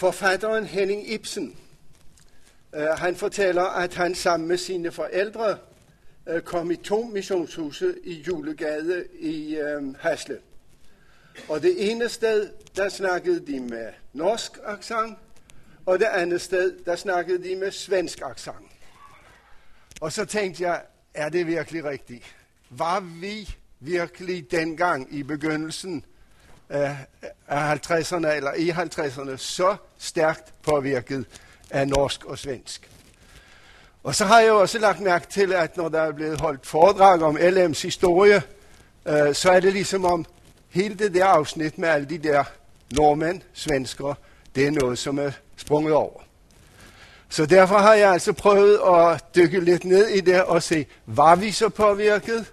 Forfatteren Henning Ibsen, øh, han fortæller, at han sammen med sine forældre øh, kom i to missionshuse i Julegade i øh, Hasle. Og det ene sted, der snakkede de med norsk accent, og det andet sted, der snakkede de med svensk accent. Og så tænkte jeg, er det virkelig rigtigt? Var vi virkelig dengang i begyndelsen af 50'erne eller i 50'erne så stærkt påvirket af norsk og svensk? Og så har jeg også lagt mærke til, at når der er blevet holdt foredrag om LM's historie, øh, så er det ligesom om hele det der afsnit med alle de der nordmænd, svensker, det er noget, som er sprunget over. Så derfor har jeg altså prøvet at dykke lidt ned i det og se, var vi så påvirket?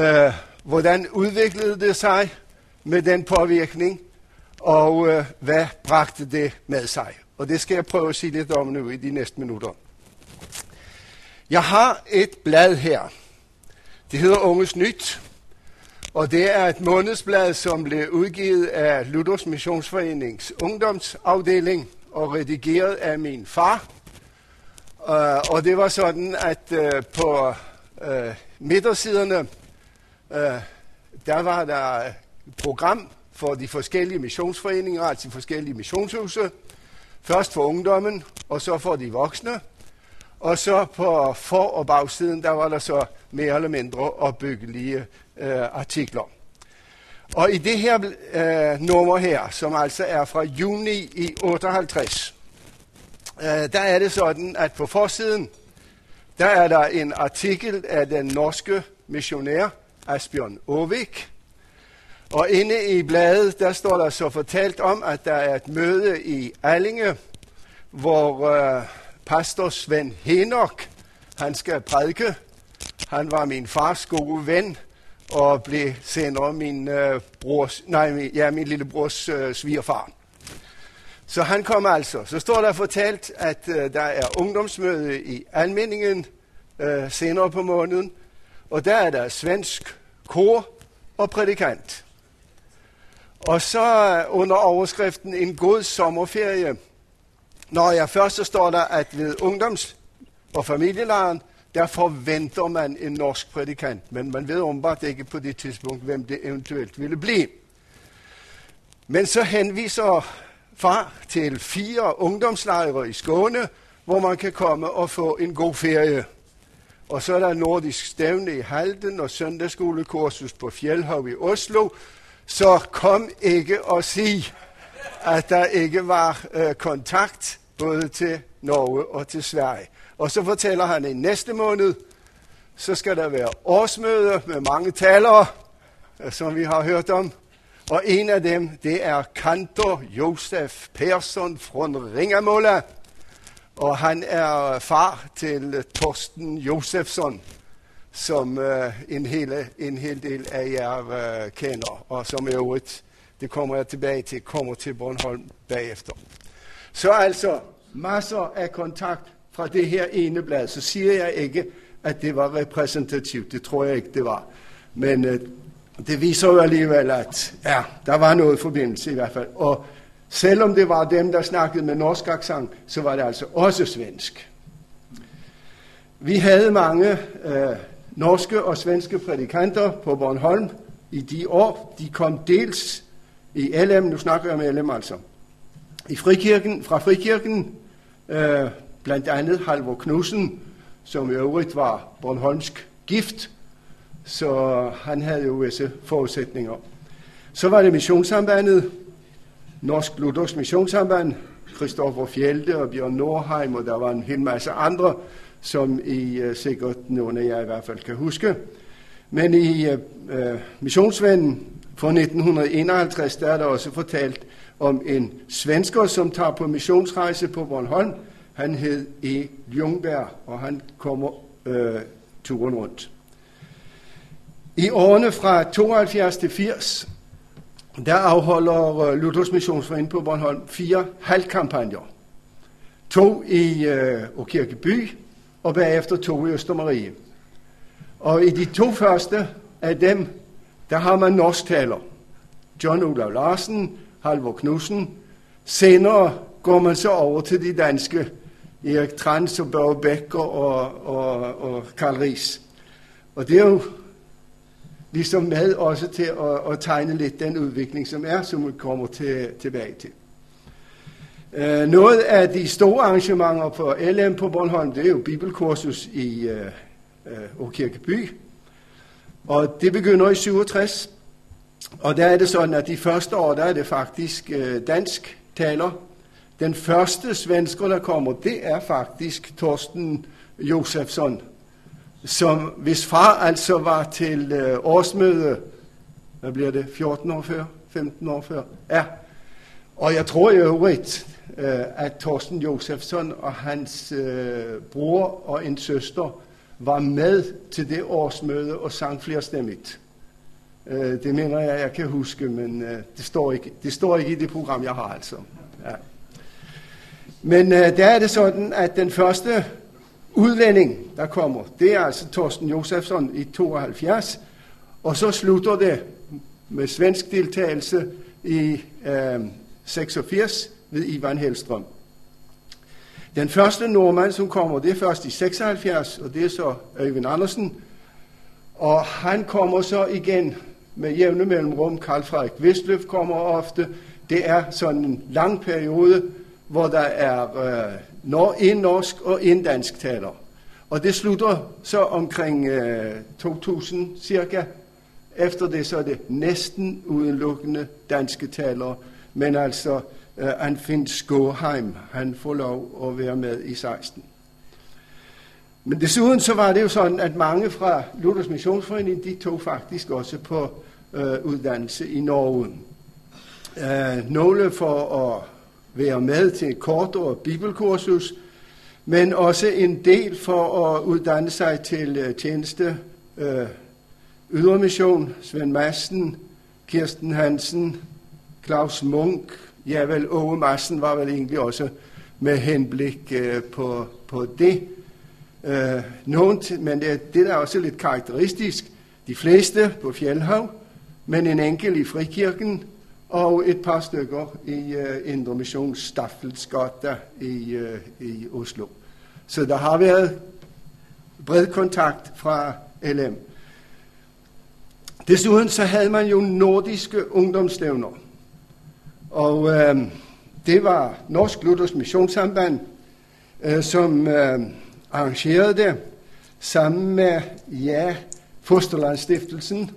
Øh, hvordan udviklede det sig med den påvirkning? Og øh, hvad bragte det med sig? Og det skal jeg prøve at sige lidt om nu i de næste minutter. Jeg har et blad her. Det hedder Unges Nyt. Og det er et månedsblad, som blev udgivet af Luthers Missionsforenings ungdomsafdeling og redigeret af min far. Uh, og det var sådan, at uh, på uh, midtersiderne, uh, der var der program for de forskellige missionsforeninger, altså de forskellige missionshuse. Først for ungdommen, og så for de voksne. Og så på for- og bagsiden, der var der så mere eller mindre opbyggelige øh, artikler. Og i det her øh, nummer her, som altså er fra juni i 58, øh, der er det sådan, at på forsiden, der er der en artikel af den norske missionær Asbjørn Ovik. Og inde i bladet, der står der så fortalt om, at der er et møde i Allinge, hvor øh, pastor Svend Henok, han skal prædike. Han var min fars gode ven, og blev senere min, øh, brors, nej, min, ja, min lille brors øh, svigerfar. Så han kom altså. Så står der fortalt, at øh, der er ungdomsmøde i Almindingen øh, senere på måneden, og der er der svensk kor og prædikant. Og så under overskriften en god sommerferie. Når jeg først så står der, at ved ungdoms- og familielejren, der forventer man en norsk prædikant, men man ved åbenbart ikke på det tidspunkt, hvem det eventuelt ville blive. Men så henviser far til fire ungdomslejre i Skåne, hvor man kan komme og få en god ferie. Og så er der nordisk stævne i Halden og søndagsskolekursus på Fjellhav i Oslo. Så kom ikke og sig, at der ikke var øh, kontakt både til Norge og til Sverige. Og så fortæller han, at i næste måned, så skal der være årsmøde med mange talere, øh, som vi har hørt om. Og en af dem, det er kantor Josef Persson fra Ringamåla. Og han er far til Torsten Josefsson, som uh, en, hel, en hel del af jer uh, kender, og som i øvrigt, det kommer jeg tilbage til, kommer til Bornholm bagefter. Så altså masser af kontakt fra det her ene blad, så siger jeg ikke, at det var repræsentativt. Det tror jeg ikke, det var. Men øh, det viser jo alligevel, at ja, der var noget forbindelse i hvert fald. Og selvom det var dem, der snakkede med norsk accent, så var det altså også svensk. Vi havde mange øh, norske og svenske prædikanter på Bornholm i de år. De kom dels i LM, nu snakker jeg med LM altså, i frikirken, fra frikirken, øh, blandt andet Halvor Knudsen, som i øvrigt var Bornholmsk gift, så han havde jo visse forudsætninger. Så var det missionssambandet, Norsk Luthersk Missionssamband, Kristoffer Fjelde og Bjørn Nordheim, og der var en hel masse andre, som I uh, sikkert nogle af jer i hvert fald kan huske. Men i uh, missionsvennen fra 1951, der er der også fortalt om en svensker, som tager på missionsrejse på Bornholm, han hed E. Ljungberg, og han kommer øh, turen rundt. I årene fra 72 til 80, der afholder øh, Luthers Missionsforening på Bornholm fire halvkampagner. To i øh, Okirkeby, og bagefter to i Østermarie. Og i de to første af dem, der har man norsktaler. John Olav Larsen, Halvor Knudsen, senere går man så over til de danske, Erik Trans og Børge Becker og, og, og Karl Ries. Og det er jo ligesom med også til at, at tegne lidt den udvikling, som er, som vi kommer til, tilbage til. Øh, noget af de store arrangementer på LM på Bornholm, det er jo bibelkursus i uh, øh, øh Kirkeby. Og det begynder i 67. Og der er det sådan, at de første år, der er det faktisk øh, dansk taler. Den første svensker, der kommer, det er faktisk Torsten Josefsson, som hvis far altså var til øh, årsmøde, hvad bliver det, 14 år før, 15 år før, ja. Og jeg tror i øvrigt, Øh, at Torsten Josefsson og hans øh, bror og en søster var med til det årsmøde og sang flerstemmigt. Øh, det mener jeg, jeg kan huske, men øh, det, står ikke, det står ikke i det program, jeg har altså. Ja. Men øh, der er det sådan, at den første udlænding, der kommer, det er altså Torsten Josefsson i 72, og så slutter det med svensk deltagelse i øh, 86 ved Ivan Hellstrøm. Den første nordmand, som kommer, det er først i 76, og det er så Øyvind Andersen. Og han kommer så igen med jævne mellemrum. Karl Frederik Vestløf kommer ofte. Det er sådan en lang periode, hvor der er øh, en norsk og en dansk taler. Og det slutter så omkring øh, 2000 cirka. Efter det så er det næsten udelukkende danske talere, men altså øh, Anfinn Skåheim, han får lov at være med i 16. Men desuden så var det jo sådan, at mange fra Luthers Missionsforening, de tog faktisk også på øh, uddannelse i Norge. Øh, nogle for at være med til et kort og bibelkursus, men også en del for at uddanne sig til uh, tjeneste. Uh, ydermission, Svend Madsen, Kirsten Hansen, Claus Munk, ja vel Åge Madsen var vel egentlig også med henblik øh, på, på det. Øh, nogen, men det, det er også lidt karakteristisk. De fleste på Fjellhav, men en enkelt i Frikirken, og et par stykker i øh, Indre Mission Staffelsgata i, øh, i Oslo. Så der har været bred kontakt fra LM. Desuden så havde man jo nordiske ungdomsstævner. Og øh, det var Norsk Luthers Missionssamband, øh, som øh, arrangerede det sammen med, ja, Fosterlandsstiftelsen.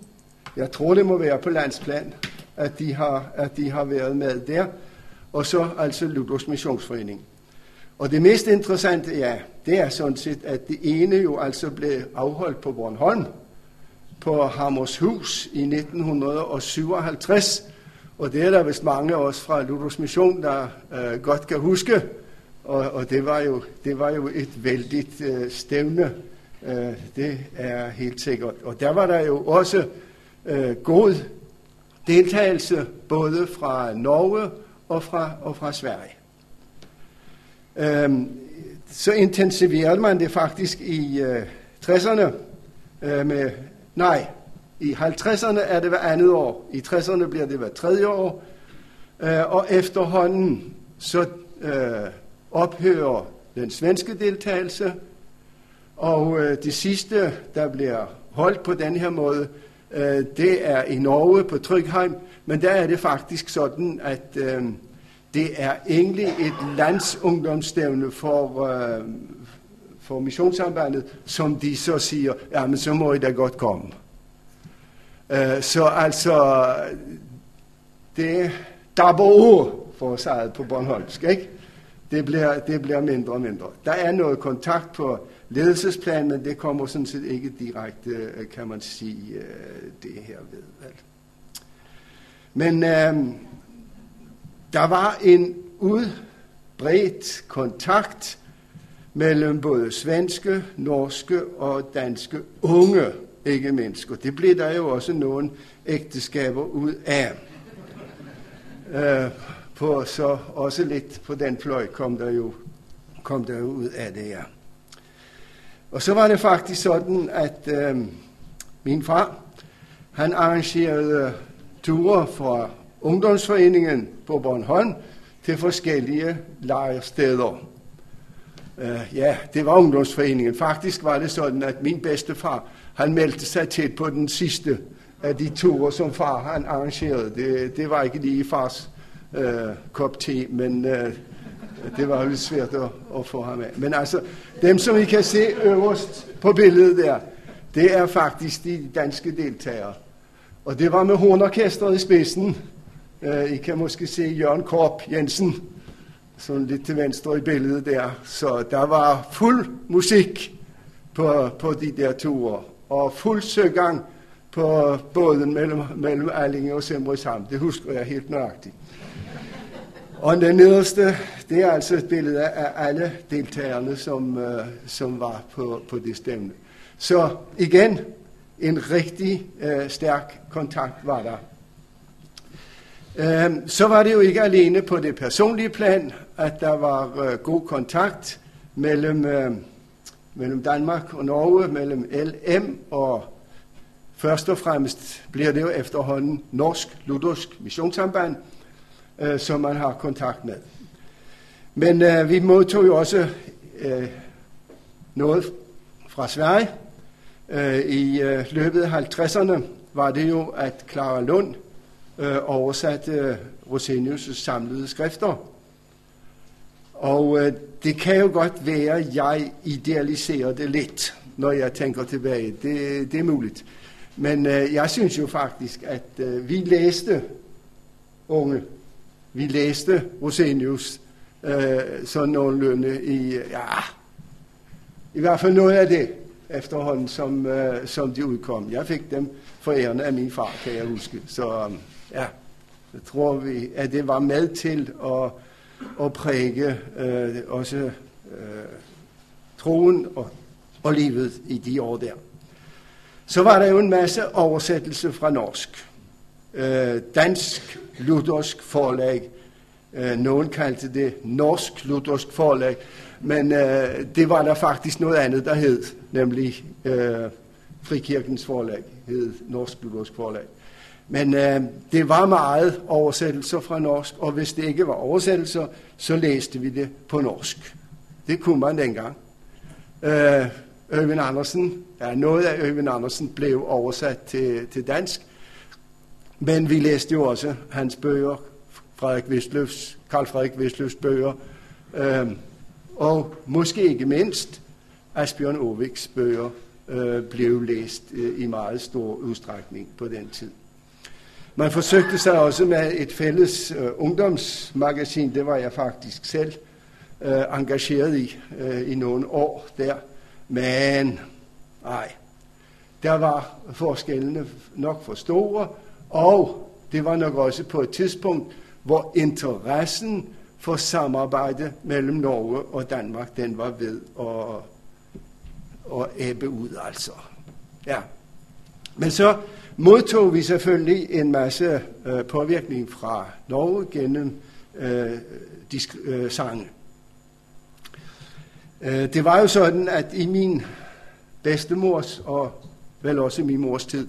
Jeg tror, det må være på landsplan at de har, at de har været med der. Og så altså Luthers Missionsforening. Og det mest interessante, ja, det er sådan set, at det ene jo altså blev afholdt på Bornholm, på Hammershus i 1957. Og det er der vist mange af os fra Luthers Mission, der øh, godt kan huske. Og, og det, var jo, det var jo et vældigt øh, stævne. Øh, det er helt sikkert. Og der var der jo også øh, god deltagelse både fra Norge og fra, og fra Sverige. Øhm, så intensiverede man det faktisk i øh, 60'erne øh, med, nej, i 50'erne er det hver andet år, i 60'erne bliver det hver tredje år, øh, og efterhånden så øh, ophører den svenske deltagelse, og øh, det sidste, der bliver holdt på den her måde, Øh, det er i Norge på Trygheim, men der er det faktisk sådan, at øh, det er egentlig et landsungdomsstævne for, øh, for missionssambandet, som de så siger, ja, men så må I da godt komme. Øh, så altså, det dabber ord for sig på Bornholmsk, ikke? Det bliver, det bliver mindre og mindre. Der er noget kontakt på ledelsesplan, men det kommer sådan set ikke direkte, øh, kan man sige, øh, det her ved. Vel? Men øh, der var en udbredt kontakt mellem både svenske, norske og danske unge, ikke mindst. Og det blev der jo også nogle ægteskaber ud af. Øh, på, så også lidt på den fløj kom der jo, kom der jo ud af det her. Og så var det faktisk sådan, at øh, min far, han arrangerede ture fra ungdomsforeningen på Bornholm til forskellige lejrsteder. Uh, ja, det var ungdomsforeningen. Faktisk var det sådan, at min bedstefar, han meldte sig til på den sidste af de ture, som far han arrangerede. Det, det var ikke lige fars uh, kop te, men uh, det var lidt svært at, at få ham af. Men altså, dem som I kan se øverst på billedet der, det er faktisk de danske deltagere. Og det var med hornorkestret i spidsen. Uh, I kan måske se Jørgen Korp Jensen, sådan lidt til venstre i billedet der. Så der var fuld musik på, på de der ture, og fuld søgang på båden mellem, mellem Allinge og Simrishamn. Det husker jeg helt nøjagtigt. Og den nederste, det er altså et billede af alle deltagerne, som, øh, som var på, på det stævne. Så igen, en rigtig øh, stærk kontakt var der. Øh, så var det jo ikke alene på det personlige plan, at der var øh, god kontakt mellem, øh, mellem Danmark og Norge, mellem LM og først og fremmest bliver det jo efterhånden norsk luthersk missionssamband, øh, som man har kontakt med. Men øh, vi modtog jo også øh, noget fra Sverige. Øh, I øh, løbet af 50'erne var det jo, at Clara Lund øh, oversatte øh, Rosenius' samlede skrifter. Og øh, det kan jo godt være, at jeg idealiserer det lidt, når jeg tænker tilbage. Det, det er muligt. Men øh, jeg synes jo faktisk, at øh, vi læste unge, vi læste Rosenius øh, sådan nogenlunde i, ja, i hvert fald noget af det efterhånden, som, øh, som de udkom. Jeg fik dem forærende af min far, kan jeg huske. Så øh, ja, jeg tror vi, at det var med til at, og præge øh, også øh, troen og, og livet i de år der. Så var der jo en masse oversættelse fra norsk. Øh, dansk luthersk forlag Øh, nogen kaldte det norsk luthersk forlag, men øh, det var der faktisk noget andet, der hed, nemlig øh, Frikirkens forlag, hed norsk luthersk forlag. Men øh, det var meget oversættelser fra norsk, og hvis det ikke var oversættelser, så læste vi det på norsk. Det kunne man dengang. Øh, Øyvind Andersen, ja, noget af Øyvind Andersen blev oversat til, til dansk, men vi læste jo også hans bøger Frederik Vestløfs, Karl Frederik Vestløfs bøger, øh, og måske ikke mindst Asbjørn Oviks bøger øh, blev læst øh, i meget stor udstrækning på den tid. Man forsøgte sig også med et fælles øh, ungdomsmagasin, det var jeg faktisk selv øh, engageret i øh, i nogle år der, men nej, der var forskellene nok for store, og det var nok også på et tidspunkt, hvor interessen for samarbejde mellem Norge og Danmark, den var ved at, at æbe ud, altså. Ja. Men så modtog vi selvfølgelig en masse øh, påvirkning fra Norge gennem øh, de øh, sange. Øh, det var jo sådan, at i min bedstemors og vel også i min mors tid,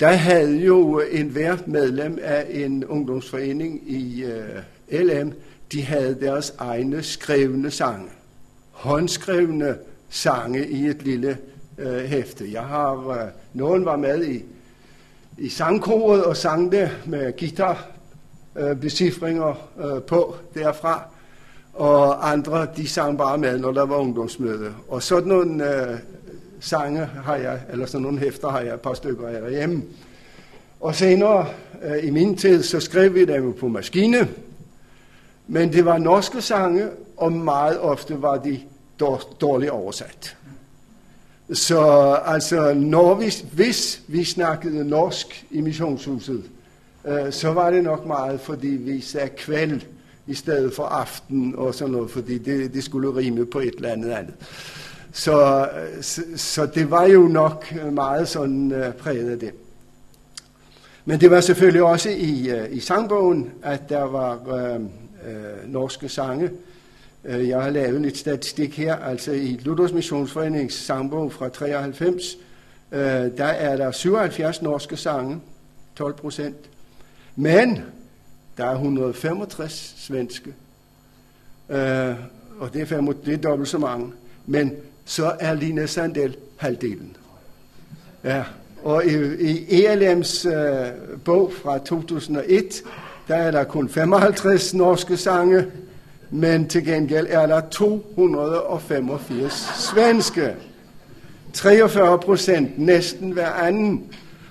der havde jo en hvert medlem af en ungdomsforening i øh, LM, de havde deres egne skrevne sange. Håndskrevne sange i et lille øh, hæfte. Jeg har, øh, nogen var med i, i sangkoret og sang det med guitar øh, becifringer øh, på derfra. Og andre, de sang bare med, når der var ungdomsmøde. Og sådan nogle øh, sange har jeg, eller sådan nogle hæfter har jeg et par stykker af derhjemme. Og senere øh, i min tid, så skrev vi dem på maskine, men det var norske sange, og meget ofte var de dårligt oversat. Så altså, når vi, hvis vi snakkede norsk i missionshuset, øh, så var det nok meget, fordi vi sagde kvæld i stedet for aften og sådan noget, fordi det, det skulle rime på et eller andet andet. Så, så, så det var jo nok meget sådan øh, præget af det. Men det var selvfølgelig også i, øh, i sangbogen, at der var øh, øh, norske sange. øh, Øh, jeg har lavet lidt statistik her, altså i Luthers Missionsforenings sangbog fra 93, øh, der er der 77 norske sange, 12 procent. Men der er 165 svenske, øh, og det er, fem, det er dobbelt så mange. Men så er Lina Sandel halvdelen. Ja, og i, i ELM's øh, bog fra 2001, der er der kun 55 norske sange, men til gengæld er der 285 svenske. 43 procent, næsten hver anden.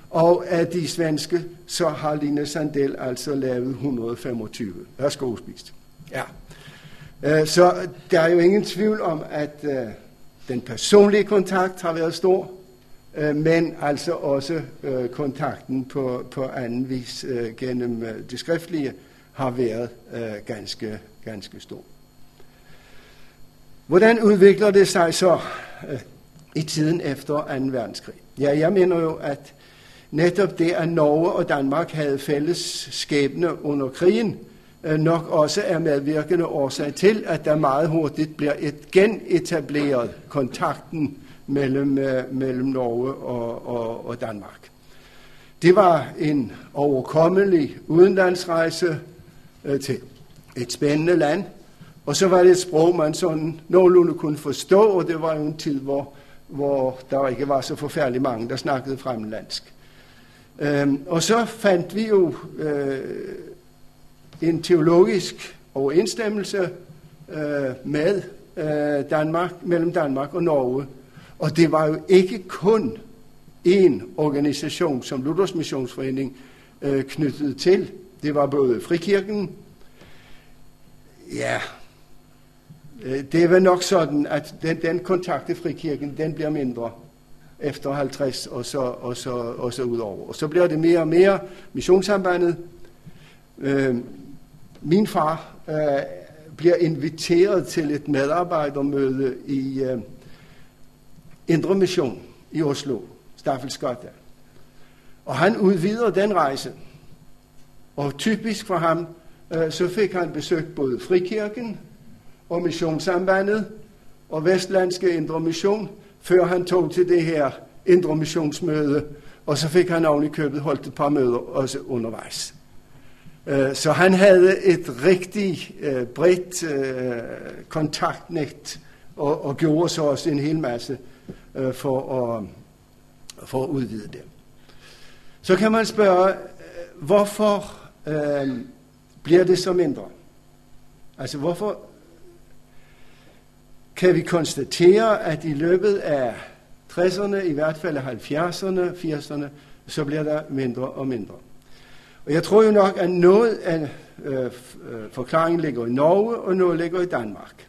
Og af de svenske, så har Line Sandel altså lavet 125. Værsgo, spist. Ja. Øh, så der er jo ingen tvivl om, at øh, den personlige kontakt har været stor, øh, men altså også kontakten på, på anden vis gennem det skriftlige har været ganske, ganske stor. Hvordan udvikler det sig så øh, i tiden efter 2. verdenskrig? Ja, jeg mener jo, at netop det, at Norge og Danmark havde fælles skæbne under krigen, Øh, nok også er medvirkende årsag til, at der meget hurtigt bliver et genetableret kontakten mellem, øh, mellem Norge og, og, og Danmark. Det var en overkommelig udenlandsrejse øh, til et spændende land, og så var det et sprog, man sådan nogenlunde kunne forstå, og det var jo en tid, hvor, hvor der ikke var så forfærdelig mange, der snakkede fremlandsk. Øhm, og så fandt vi jo øh, en teologisk overensstemmelse øh, med øh, Danmark, mellem Danmark og Norge. Og det var jo ikke kun en organisation, som Luthers Missionsforening øh, knyttede til. Det var både Frikirken, ja, øh, det er vel nok sådan, at den, den kontakt til Frikirken, den bliver mindre efter 50 og så, og så, og så udover. Og så bliver det mere og mere missionssambandet. Øh, min far øh, bliver inviteret til et medarbejdermøde i øh, Indre Mission i Oslo, Staffelsgata. Og han udvider den rejse. Og typisk for ham, Øh, så fik han besøgt både Frikirken og Missionssambandet og Vestlandske Indre Mission, før han tog til det her Indre Missionsmøde, og så fik han oven i købet holdt et par møder også undervejs. Øh, så han havde et rigtig øh, bredt kontaktnet og, og gjorde så også en hel masse for, at, for at udvide det. Så kan man spørge, hvorfor øh, bliver det så mindre? Altså hvorfor kan vi konstatere, at i løbet af 60'erne, i hvert fald 70'erne, 80'erne, så bliver der mindre og mindre. Og jeg tror jo nok, at noget af øh, øh, forklaringen ligger i Norge, og noget ligger i Danmark.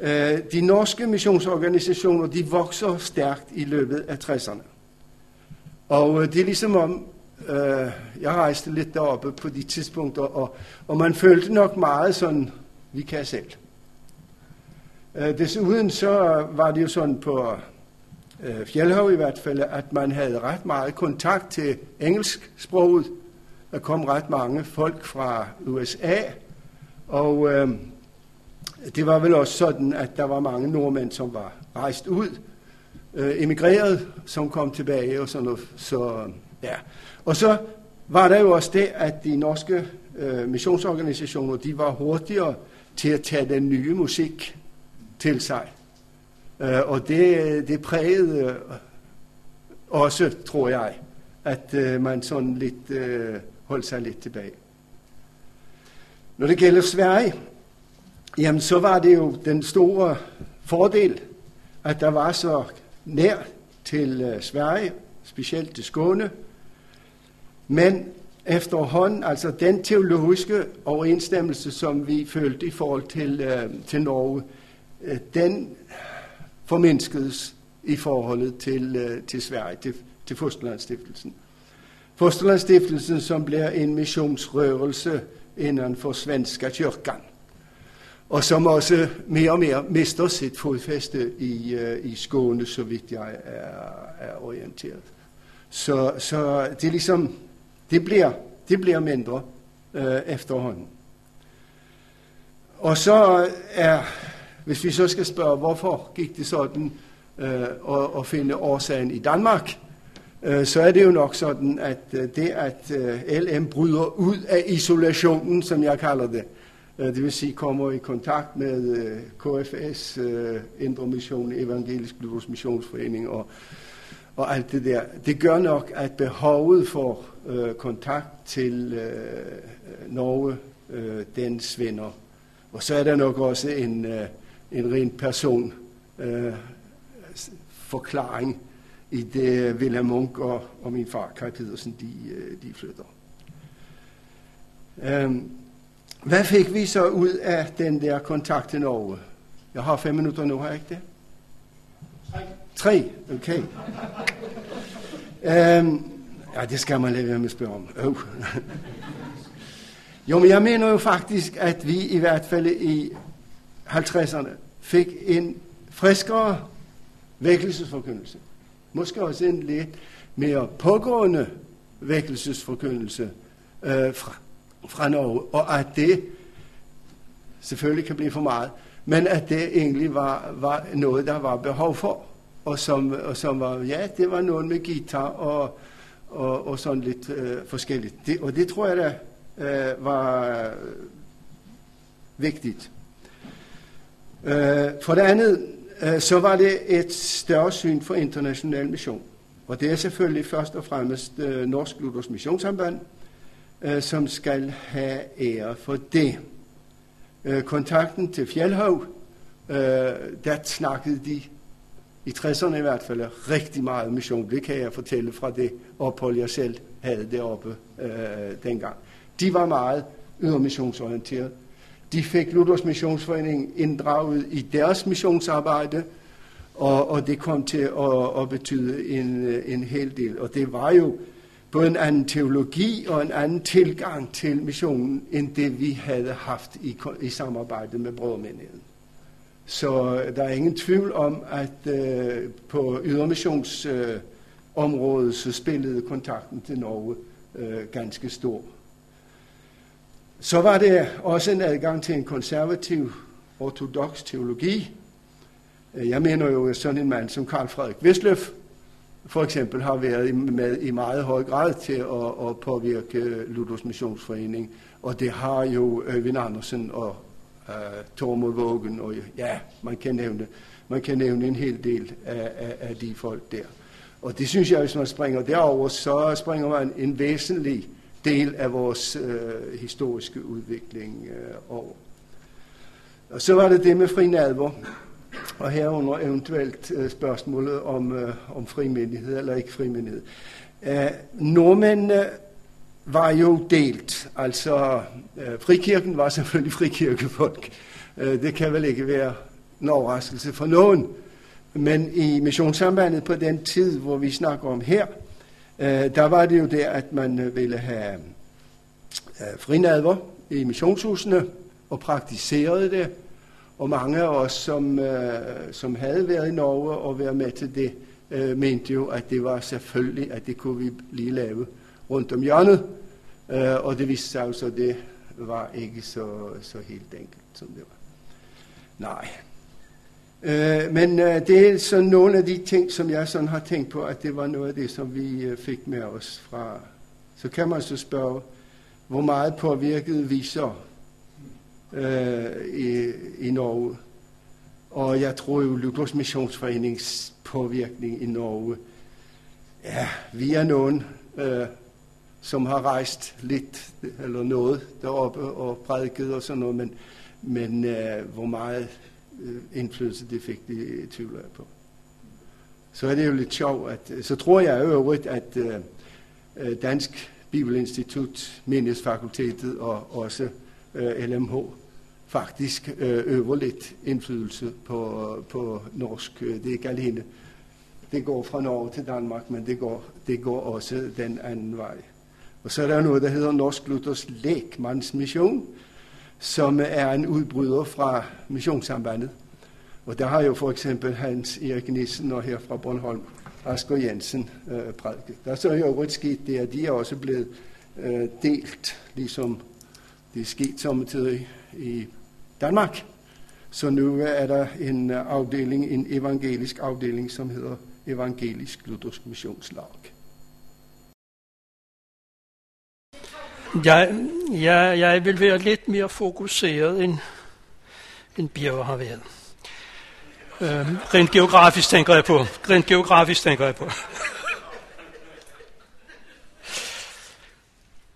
Øh, de norske missionsorganisationer, de vokser stærkt i løbet af 60'erne. Og øh, det er ligesom om, øh, jeg rejste lidt deroppe på de tidspunkter, og, og man følte nok meget sådan, vi kan selv. Øh, desuden så var det jo sådan på øh, Fjellhav i hvert fald, at man havde ret meget kontakt til engelsksproget, der kom ret mange folk fra USA, og øh, det var vel også sådan, at der var mange nordmænd, som var rejst ud, øh, emigreret, som kom tilbage og sådan noget. Så, ja. Og så var der jo også det, at de norske øh, missionsorganisationer, de var hurtigere til at tage den nye musik til sig. Øh, og det, det prægede øh, også, tror jeg, at øh, man sådan lidt øh, holdt sig lidt tilbage. Når det gælder Sverige, jamen så var det jo den store fordel, at der var så nær til øh, Sverige, specielt til Skåne. Men efterhånden, altså den teologiske overensstemmelse, som vi følte i forhold til, øh, til Norge, øh, den formindskedes i forholdet til, øh, til Sverige, til, til Fosterlandsstiftelsen. Fosterlandsstiftelsen, som bliver en missionsrørelse inden for Svenska kyrkan, og som også mere og mere mister sit fodfæste i, øh, i Skåne, så vidt jeg er, er orienteret. Så, så det, er ligesom, det, bliver, det bliver mindre øh, efterhånden. Og så er, hvis vi så skal spørge, hvorfor gik det sådan øh, at, at finde årsagen i Danmark, øh, så er det jo nok sådan, at øh, det, at øh, LM bryder ud af isolationen, som jeg kalder det, øh, det vil sige kommer i kontakt med øh, KFS, øh, Indre Mission, Evangelisk Luthersk Missionsforening og, og alt det der, det gør nok, at behovet for øh, kontakt til øh, Norge, øh, den svinder. Og så er der nok også en, en ren person forklaring i det Wilhelm Munk og, og min far, Kai Pedersen, de, øh, de flytter. Um, hvad fik vi så ud af den der kontakt til Norge? Jeg har fem minutter nu, har jeg ikke det? Tre. Tre, okay. Øhm, ja, det skal man lade være med at spørge om. Øh. jo, men jeg mener jo faktisk, at vi i hvert fald i 50'erne fik en friskere vækkelsesforkyndelse. Måske også en lidt mere pågående vækkelsesforkyndelse øh, fra, fra Norge, og at det selvfølgelig kan blive for meget, men at det egentlig var, var noget, der var behov for, og som, og som var, ja, det var noget med guitar og, og, og sådan lidt øh, forskelligt. Det, og det tror jeg da øh, var øh, vigtigt. Øh, for det andet, Øh, så var det et større syn for international mission. Og det er selvfølgelig først og fremmest øh, Norsk Luthers Missionssamband, øh, som skal have ære for det. Øh, kontakten til Fjellhav, øh, der snakkede de i 60'erne i hvert fald rigtig meget mission. Det kan jeg fortælle fra det ophold, jeg selv havde deroppe øh, dengang. De var meget ydermissionsorienteret. De fik Luthers Missionsforening inddraget i deres missionsarbejde, og, og det kom til at, at betyde en, en hel del. Og det var jo både en anden teologi og en anden tilgang til missionen, end det vi havde haft i, i samarbejde med brødremenigheden. Så øh, der er ingen tvivl om, at øh, på ydermissionsområdet øh, så spillede kontakten til Norge øh, ganske stor så var det også en adgang til en konservativ, ortodox teologi. Øh, jeg mener jo, at sådan en mand som Karl Frederik Vestløf for eksempel har været med i meget høj grad til at, at påvirke øh, Luthers Missionsforening. Og det har jo Øyvind Andersen og Øh, uh, Tormod Vågen, og ja, man kan nævne, man kan nævne en hel del af, af, af de folk der. Og det synes jeg, hvis man springer derover, så springer man en væsentlig del af vores øh, historiske udvikling øh, over. Og så var det det med fri nadver, og herunder eventuelt øh, spørgsmålet om, øh, om frimindighed eller ikke frimindighed. Øh, nordmændene var jo delt, altså øh, frikirken var selvfølgelig frikirkefolk. Øh, det kan vel ikke være en overraskelse for nogen. Men i missionssambandet på den tid, hvor vi snakker om her, Øh, der var det jo der, at man øh, ville have øh, frinadver i missionshusene og praktiserede det. Og mange af os, som, øh, som havde været i Norge og været med til det, øh, mente jo, at det var selvfølgelig, at det kunne vi lige lave rundt om hjørnet. Øh, og det viste sig så, at det var ikke så, så helt enkelt, som det var. Nej. Øh, men øh, det er sådan nogle af de ting, som jeg sådan har tænkt på, at det var noget af det, som vi øh, fik med os fra. Så kan man så spørge, hvor meget påvirket vi så øh, i, i Norge. Og jeg tror jo, Luthers Missionsforenings påvirkning i Norge, ja, vi er nogen, øh, som har rejst lidt eller noget deroppe og prædiket og sådan noget, men, men øh, hvor meget Øh, indflydelse det fik, det tvivler jeg på. Så er det jo lidt sjovt, at øh, så tror jeg øvrigt, at øh, øh, Dansk Bibelinstitut, Menighedsfakultetet og også øh, LMH faktisk øh, øver lidt indflydelse på, på norsk. Øh, det er ikke alene. Det går fra Norge til Danmark, men det går, det går også den anden vej. Og så er der noget, der hedder Norsk Luthers Lægmandsmission, som er en udbryder fra missionssambandet. Og der har jo for eksempel Hans Erik Nissen og her fra Bornholm, Asger Jensen øh, prædiket. Der er så jo rødt sket det, at de er også blevet øh, delt, ligesom det er sket samtidig i Danmark. Så nu er der en afdeling, en evangelisk afdeling, som hedder Evangelisk Luthersk Missionslag. Jeg, jeg, jeg vil være lidt mere fokuseret, end, end Birger har været. Øh, rent geografisk tænker jeg på. Rent geografisk tænker jeg på.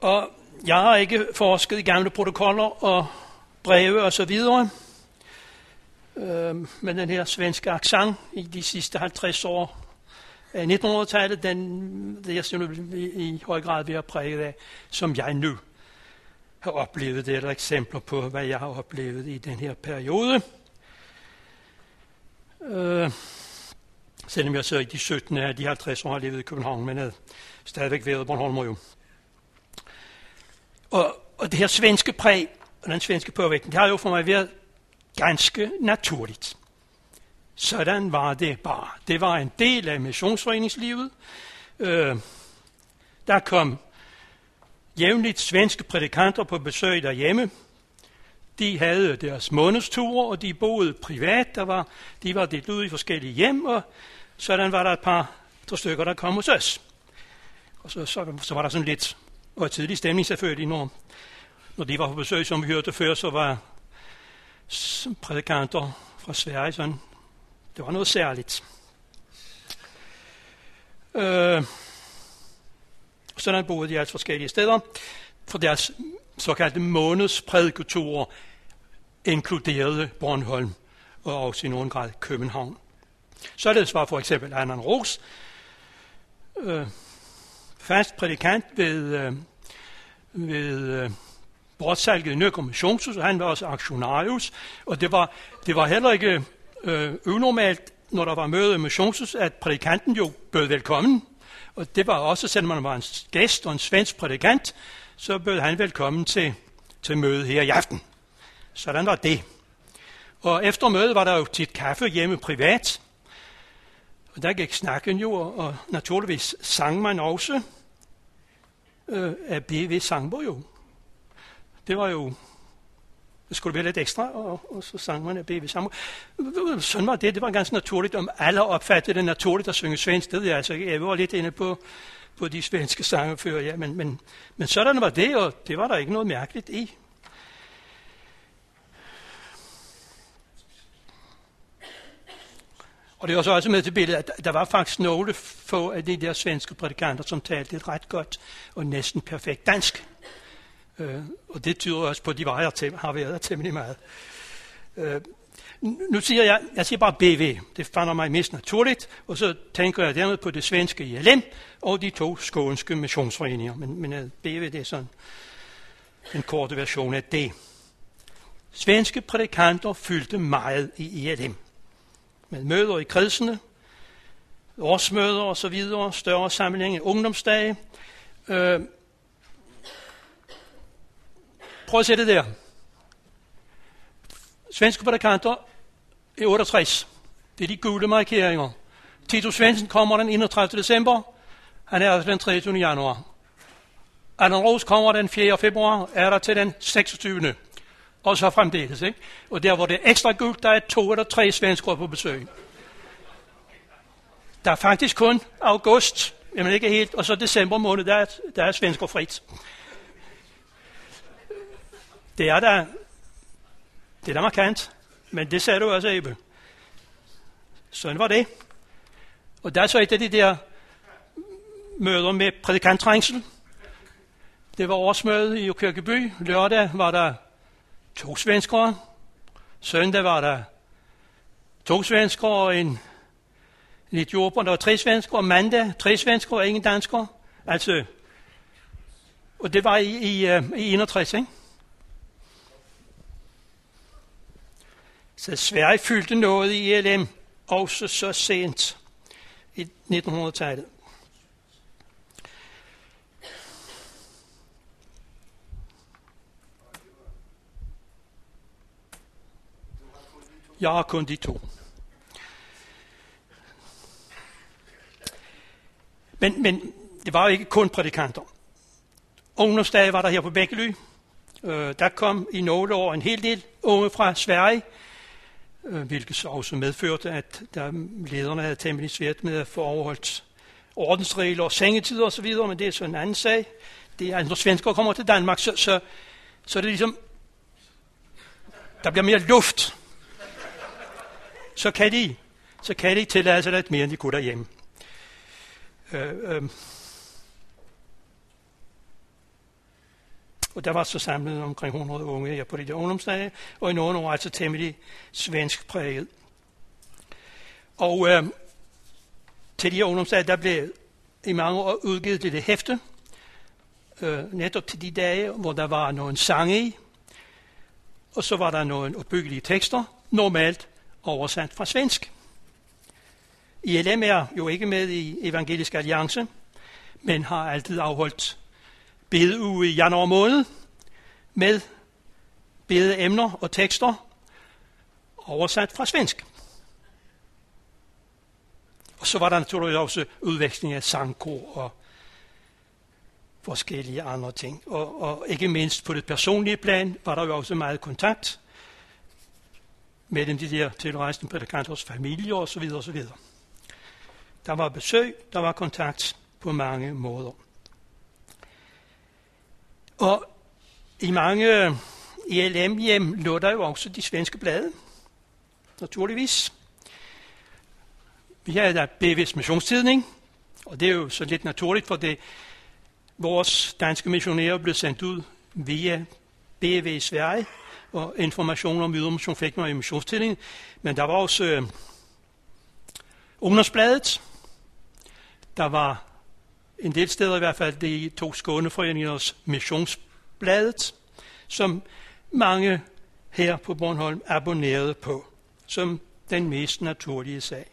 og jeg har ikke forsket i gamle protokoller og breve og så videre. Øh, men den her svenske accent i de sidste 50 år Øh, 1900-tallet, den det er simpelthen i høj grad ved at præge af, som jeg nu har oplevet det, eller eksempler på, hvad jeg har oplevet i den her periode. Øh, selvom jeg så i de 17 af de 50 år har levet i København, men havde stadigvæk været Bornholm jo. Og, og det her svenske præg, og den svenske påvirkning, det har jo for mig været ganske naturligt. Sådan var det bare. Det var en del af missionsforeningslivet. Øh, der kom jævnligt svenske prædikanter på besøg derhjemme. De havde deres månedsture, og de boede privat. Der var, de var delt ud i forskellige hjem, og sådan var der et par to stykker, der kom hos os. Og så, så, så var der sådan lidt, og tidlig stemning selvfølgelig, når, når de var på besøg, som vi hørte før, så var prædikanter fra Sverige sådan, det var noget særligt. Øh, sådan boede de altså forskellige steder, for deres såkaldte månedsprædikatorer inkluderede Bornholm og også i nogen grad København. Således var for eksempel Annan Ros øh, fast prædikant ved, øh, ved øh, bortsalget i Nøkker Missionshus, og han var også aktionarius, og det var, det var heller ikke øh, unormalt, når der var møde med Jonsus, at prædikanten jo bød velkommen, og det var også, selvom man var en gæst og en svensk prædikant, så bød han velkommen til, til møde her i aften. Sådan var det. Og efter mødet var der jo tit kaffe hjemme privat. Og der gik snakken jo, og naturligvis sang man også øh, af B.V. Sangbo jo. Det var jo skulle være lidt ekstra, og, og så sang man af B.V. Sangbo. Sådan var det. Det var ganske naturligt, om alle opfattede det naturligt at synge svensk. Det altså, jeg var lidt inde på, på de svenske sange før, ja, men, men, men sådan var det, og det var der ikke noget mærkeligt i. Og det var så også med til billedet, at der var faktisk nogle få af de der svenske prædikanter, som talte et ret godt og næsten perfekt dansk. Øh, og det tyder også på, at de vejer til, har været temmelig meget. Øh, nu siger jeg, jeg siger bare BV, det fander mig mest naturligt, og så tænker jeg dermed på det svenske ILM og de to skånske missionsforeninger. Men, men øh, BV, det er sådan en korte version af det. Svenske prædikanter fyldte meget i ILM. Med møder i kredsene, årsmøder og så videre, større samlinger, ungdomsdage. Øh, Prøv at se det der. Svenske prædikanter i 68. Det er de gule markeringer. Tito Svendsen kommer den 31. december. Han er altså den 23. januar. Allan Ros kommer den 4. februar, er der til den 26. Og så fremdeles. Ikke? Og der hvor det er ekstra gult, der er to eller tre svenskere på besøg. Der er faktisk kun august, jamen ikke helt, og så december måned, der er, der er svensker frit. Det er da, det er da markant, men det sagde du også, Ebbe. Sådan var det. Og der er så et af de der møder med prædikanttrængsel. Det var årsmøde i Kirkeby. Lørdag var der to svenskere. Søndag var der to svenskere og en, en etiopper. Der var tre svenskere. Mandag tre svenskere og ingen danskere. Altså, og det var i, i, øh, i 61, ikke? Så Sverige fyldte noget i ELM, også så sent i 1900-tallet. Jeg har kun de to. Men, men det var jo ikke kun prædikanter. Ungdomsdage var der her på Bækkely. Øh, der kom i nogle år en hel del unge fra Sverige, Øh, hvilket så også medførte, at der lederne havde temmelig svært med at få overholdt ordensregler og sengetider osv., men det er så en anden sag. det er, når svensker kommer til Danmark, så, så, så er det ligesom, der bliver mere luft. Så kan de, så kan de tillade sig lidt mere, end de kunne derhjemme. Øh, øh. Og der var så samlet omkring 100 unge her på de der ungdomsdage, og i nogle år altså temmelig svensk præget. Og øh, til de her ungdomsdage, der blev i mange år udgivet det, det hæfte, øh, netop til de dage, hvor der var nogle sange i, og så var der nogle opbyggelige tekster, normalt oversat fra svensk. ILM er jo ikke med i Evangelisk Alliance, men har altid afholdt bedeuge i januar måned med bedeemner og tekster oversat fra svensk. Og så var der naturligvis også udveksling af sangkor og forskellige andre ting. Og, og ikke mindst på det personlige plan var der jo også meget kontakt mellem de der tilrejsende prædikanters familier osv. osv. Der var besøg, der var kontakt på mange måder. Og i mange ELM-hjem lå der jo også de svenske blade, naturligvis. Vi havde der BV's missionstidning, og det er jo så lidt naturligt, for det vores danske missionærer blev sendt ud via BV i Sverige, og information om ydermission fik man i missionstidningen. Men der var også øh, ungdomsbladet. Der var en del steder i hvert fald de to skåneforeningers missionsbladet, som mange her på Bornholm abonnerede på, som den mest naturlige sag.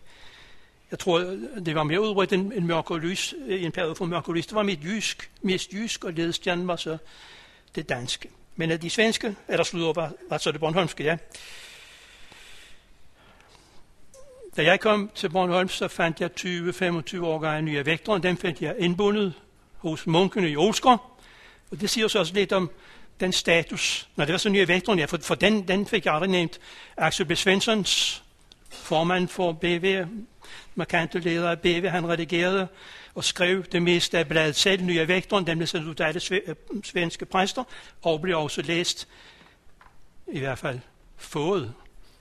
Jeg tror, det var mere udbredt end, end mørk og lys, øh, en periode for mørk og lys. Det var mit jysk, mest jysk, og ledestjernen var så det danske. Men af de svenske, eller slutter var, var så det Bornholmske, ja. Da jeg kom til Bornholm, så fandt jeg 20-25 år gamle nye vægtere. Dem fandt jeg indbundet hos munkene i Olsker. Og det siger så også lidt om den status. Når det var så nye vægtere, ja, for, for den, den fik jeg aldrig nævnt. Axel B. Svenssons, formand for BV, markante leder af BV, han redigerede og skrev det meste af bladet selv, Nye Vægteren, den blev sendt ud af alle øh, svenske præster, og blev også læst, i hvert fald fået,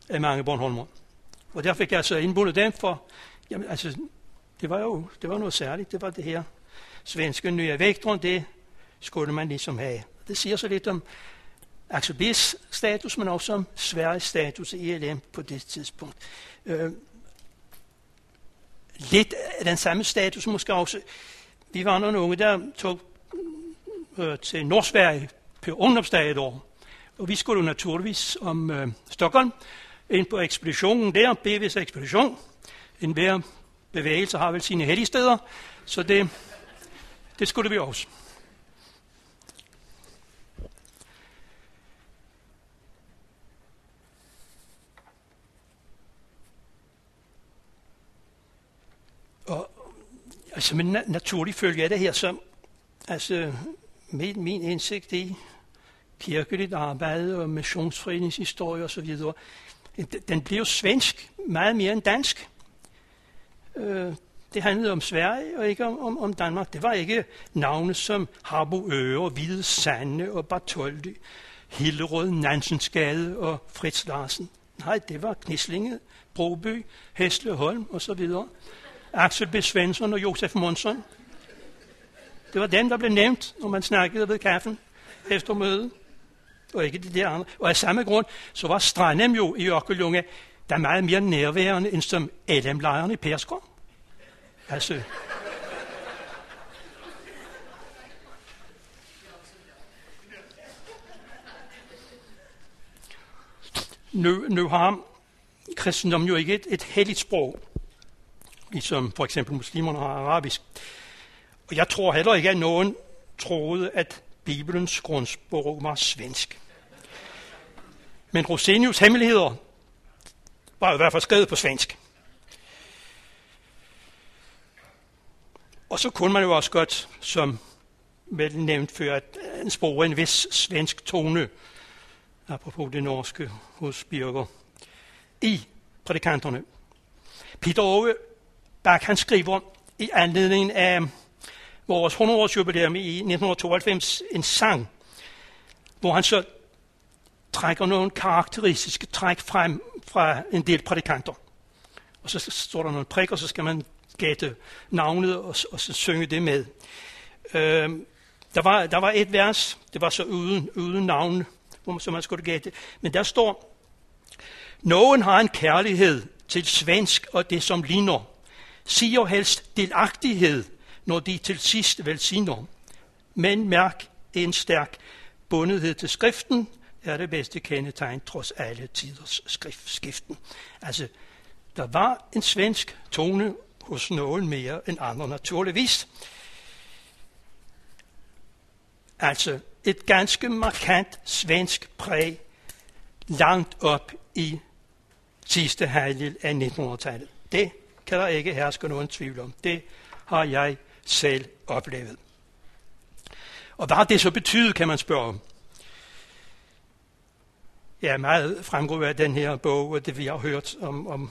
af mange Bornholmer. Og der fik jeg altså indbundet den for, jamen altså, det var jo det var noget særligt, det var det her svenske Nye Vægteren, det skulle man ligesom have. Det siger så lidt om Axel status, men også om Sveriges status i ELM på det tidspunkt. Øh, lidt af den samme status måske også. Vi var nogle unge, der tog øh, til Nordsverige på ungdomsdag et år. Og vi skulle naturligvis om øh, Stockholm ind på ekspeditionen der, BV's ekspedition. En hver bevægelse har vel sine helligsteder, så det, det skulle vi også. Altså, men na- naturligt følge af det her, så altså, med min indsigt i kirkeligt arbejde og missionsforeningshistorie osv., den blev svensk meget mere end dansk. Øh, det handlede om Sverige og ikke om, om, om Danmark. Det var ikke navne som Harbo Øre, Hvide Sande og Bartoldi, Hillerød, Nansensgade og Fritz Larsen. Nej, det var Knislinge, Broby, Hesleholm videre. Axel B. Svensson og Josef Monson. Det var dem, der blev nævnt, når man snakkede ved kaffen efter mødet. Og ikke de der andre. Og af samme grund, så var Strandem jo i Ørkelunge, der er meget mere nærværende end som LM-lejren i Perskov. Altså, nu, nu har kristendom jo ikke et, et helligt sprog ligesom for eksempel muslimerne har arabisk. Og jeg tror heller ikke, at nogen troede, at Bibelens grundsprog var svensk. Men Rosenius hemmeligheder var i hvert fald skrevet på svensk. Og så kunne man jo også godt, som vel nævnt før, at en spore en vis svensk tone, apropos det norske hos Birger, i prædikanterne. Peter Ove Bak han skriver i anledning af vores 100-års jubilæum i 1992 en sang, hvor han så trækker nogle karakteristiske træk frem fra en del prædikanter. Og så står der nogle prik, og så skal man gætte navnet og, og så synge det med. Øh, der, var, der var et vers, det var så uden, uden navn, hvor man, så man skulle gætte. Men der står, nogen har en kærlighed til svensk og det, som ligner. Siger helst delagtighed, når de til sidst velsigner. Men mærk en stærk bundethed til skriften, er det bedste kendetegn trods alle tiders skiften. Altså, der var en svensk tone hos nogen mere end andre naturligvis. Altså et ganske markant svensk præg langt op i sidste halvdel af 1900-tallet. Det kan der ikke herske nogen tvivl om. Det har jeg selv oplevet. Og hvad har det så betydet, kan man spørge om. Ja, meget fremgår af den her bog, og det vi har hørt om, om,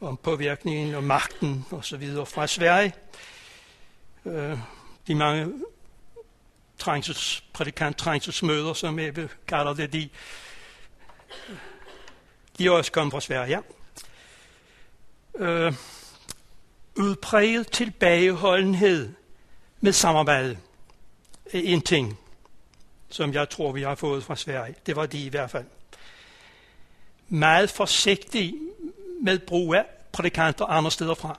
om påvirkningen og magten og så videre fra Sverige. Øh, de mange trængsels, prædikant trængselsmøder, som Ebbe kalder det, de, de er også kommet fra Sverige. Ja. Øh, udpræget tilbageholdenhed med samarbejde er en ting som jeg tror, vi har fået fra Sverige. Det var de i hvert fald. Meget forsigtig med brug af prædikanter andre steder fra.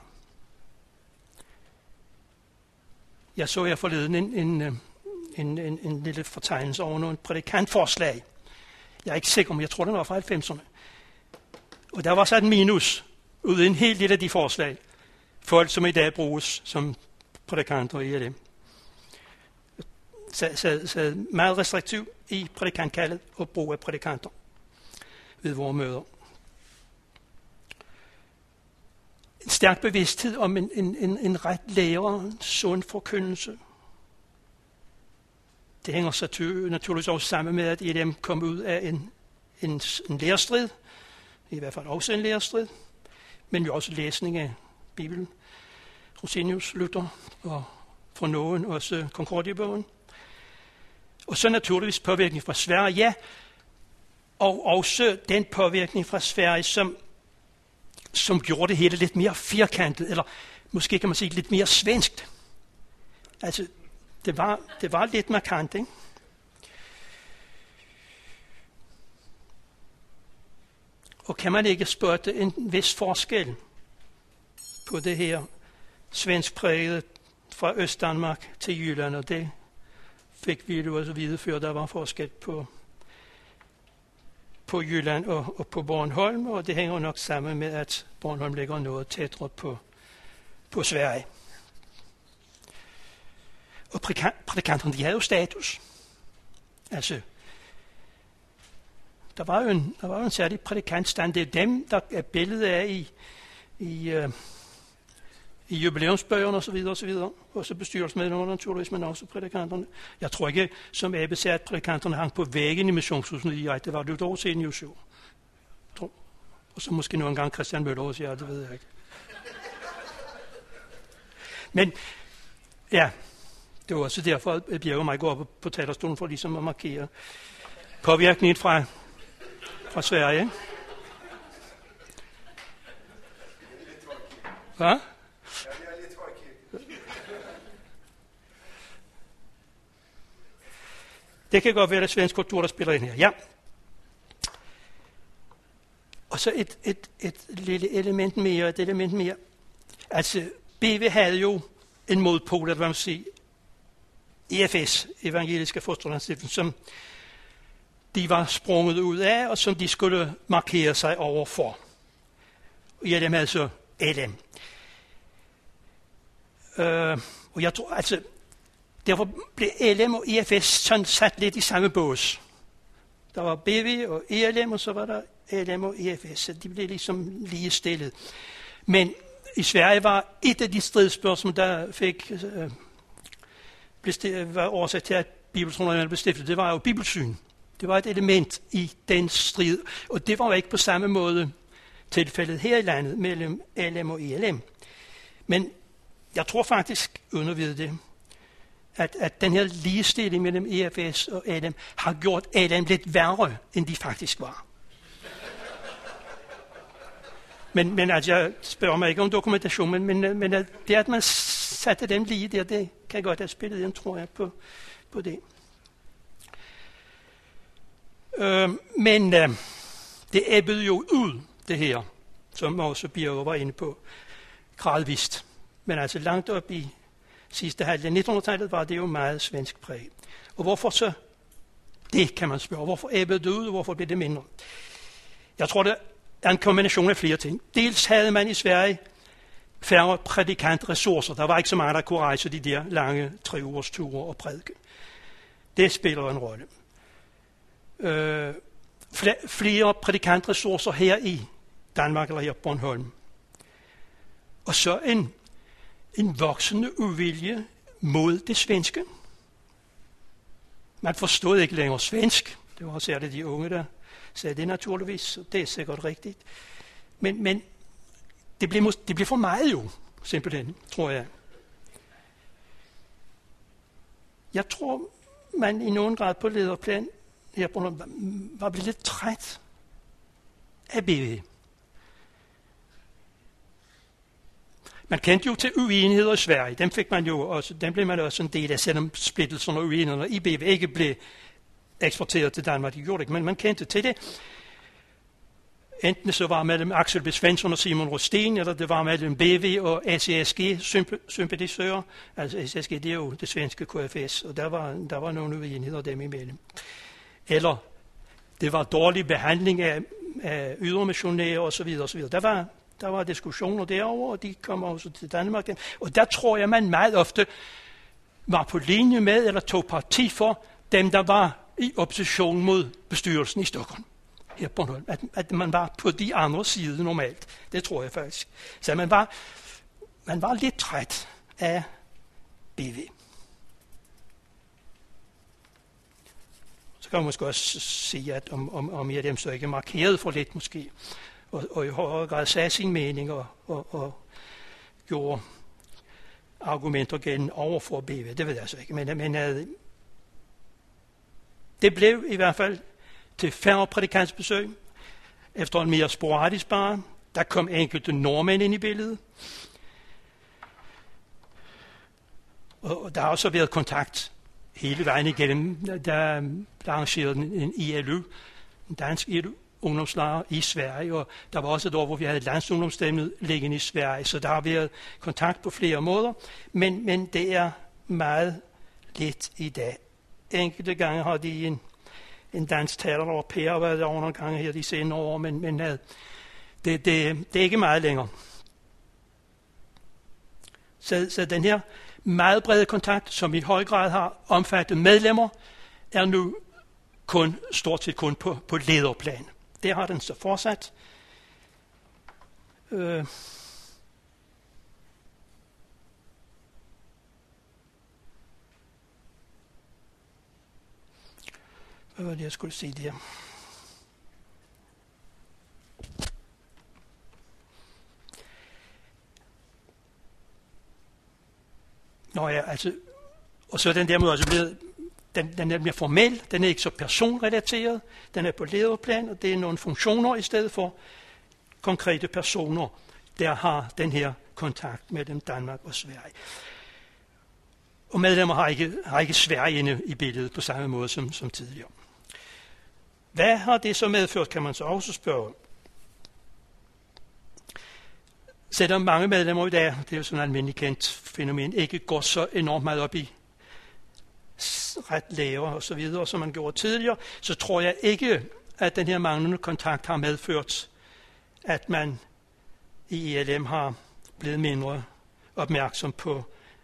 Jeg så her forleden en, en, øh, en, en, en lille fortegnelse over nogle prædikantforslag. Jeg er ikke sikker, om jeg tror, den var fra 90'erne. Og der var så et minus ud en hel del af de forslag. Folk, som i dag bruges som prædikanter i det sad, sad, sad meget restriktiv i prædikantkaldet og brug af prædikanter ved vores møder. En stærk bevidsthed om en, en, en, en ret lærer, en sund forkyndelse. Det hænger så naturligvis også sammen med, at EDM kom ud af en, en, en lærestrid, i hvert fald også en lærestrid, men jo også læsning af Bibelen, Rosenius, Luther og for nogen også Concordiebogen. Og så naturligvis påvirkning fra Sverige, ja, og også den påvirkning fra Sverige, som, som gjorde det hele lidt mere firkantet, eller måske kan man sige lidt mere svenskt. Altså, det var, det var lidt markant, ikke? Og kan man ikke spørge en vis forskel på det her svensk præget fra Østdanmark til Jylland, og det fik vi jo også vide før, der var forskel på, på Jylland og, og på Bornholm, og det hænger nok sammen med, at Bornholm ligger noget tættere på, på Sverige. Og prædikanterne, de havde jo status. Altså, der var jo en, der var jo en særlig prædikantstand. Det er dem, der er billedet af i, i uh, i jubilæumsbøgerne osv. osv. Og så bestyrelsesmedlemmerne naturligvis, men også prædikanterne. Jeg tror ikke, som Abe sagde, at prædikanterne hang på væggen i missionshusene i Ej. Det var det et år siden i Oslo. Og så måske nogle gange Christian Møller også, ja, det ved jeg ikke. Men ja, det var også derfor, at Bjerg og mig går op på talerstolen for ligesom at markere påvirkningen fra, fra Sverige. Hvad? Det kan godt være, at svensk kultur, der spiller ind her. Ja. Og så et, et, et lille element mere, et element mere. Altså, BV havde jo en modpol, at man sige, EFS, Evangeliske Fosterlandsstiftelsen, som de var sprunget ud af, og som de skulle markere sig overfor. Ja, dem altså LM. Øh, og jeg tror, altså, Derfor blev LM og EFS sådan sat lidt i samme bås. Der var BV og ELM, og så var der LM og EFS, så de blev ligesom lige stillet. Men i Sverige var et af de stridsspørgsmål, der fik, øh, blev var årsag til, at Bibeltronerne blev stiftet, det var jo bibelsyn. Det var et element i den strid, og det var jo ikke på samme måde tilfældet her i landet mellem LM og ELM. Men jeg tror faktisk, uden at vide det, at, at den her ligestilling mellem EFS og Adam har gjort Adam lidt værre, end de faktisk var. Men, men altså, jeg spørger mig ikke om dokumentation, men, men, men det at man satte dem lige der, det kan godt have spillet ind, tror jeg, på, på det. Øh, men øh, det æbbede jo ud, det her, som også Birger var inde på, gradvist. Men altså langt op i sidste halvdel 1900-tallet var det jo meget svensk præg. Og hvorfor så? Det kan man spørge. Hvorfor æbbede det ud, og hvorfor blev det mindre? Jeg tror, det er en kombination af flere ting. Dels havde man i Sverige færre prædikantressourcer. Der var ikke så mange, der kunne rejse de der lange tre ugers ture og prædike. Det spiller en rolle. Øh, flere prædikantressourcer her i Danmark eller her på Bornholm. Og så en, en voksende uvilje mod det svenske. Man forstod ikke længere svensk. Det var særligt de unge, der sagde det naturligvis. Det er sikkert rigtigt. Men, men det, blev, det blev for meget jo, simpelthen, tror jeg. Jeg tror, man i nogen grad på lederplan her på var blevet lidt træt af BV. Man kendte jo til uenigheder i Sverige. Dem fik man jo også, dem blev man også en del af, selvom splittelserne og uenighederne i BV ikke blev eksporteret til Danmark. De gjorde det ikke, men man kendte til det. Enten så var mellem Axel B. Svensson og Simon Rosten, eller det var mellem BV og ACSG sympatisører. Altså ACSG, det er jo det svenske KFS, og der var, der var nogle uenigheder dem imellem. Eller det var dårlig behandling af, af ydermissionærer osv. osv. Der var, der var diskussioner derover, og de kom også til Danmark. Og der tror jeg, man meget ofte var på linje med, eller tog parti for dem, der var i opposition mod bestyrelsen i Stockholm her på Bornholm. At, at man var på de andre side normalt. Det tror jeg faktisk. Så man var, man var lidt træt af BV. Så kan man måske også sige, at om, om, om jeg dem så ikke markeret for lidt måske, og, og i højere grad sagde sin mening og, og, og gjorde argumenter gennem over for BV. Det ved jeg så ikke. Men, men øh, det blev i hvert fald til færre prædikantsbesøg, efter en mere sporadisk bare. Der kom enkelte nordmænd ind i billedet. Og der har også været kontakt hele vejen igennem. Der, der arrangerede en ILU, en dansk ILU, ungdomslejre i Sverige, og der var også et år, hvor vi havde landsungdomsstæmmet liggende i Sverige, så der har været kontakt på flere måder, men, men det er meget lidt i dag. Enkelte gange har de en, en dansk taler, der Per har været over nogle gange her de senere år, men, men øh, det, det, det er ikke meget længere. Så, så den her meget brede kontakt, som i høj grad har omfattet medlemmer, er nu kun, stort set kun på, på lederplan. Det har den så fortsat. Øh. Hvad var det, jeg skulle sige der? Nå ja, altså, og så er den der måde altså, også blevet, den, den er mere formel, den er ikke så personrelateret, den er på lederplan, og det er nogle funktioner i stedet for konkrete personer, der har den her kontakt mellem Danmark og Sverige. Og medlemmer har ikke, har ikke Sverige inde i billedet på samme måde som, som tidligere. Hvad har det så medført, kan man så også spørge. Selvom mange medlemmer i dag, det er jo sådan et almindeligt kendt fænomen, ikke går så enormt meget op i ret laver og så videre, som man gjorde tidligere, så tror jeg ikke, at den her manglende kontakt har medført, at man i ELM har blevet mindre opmærksom på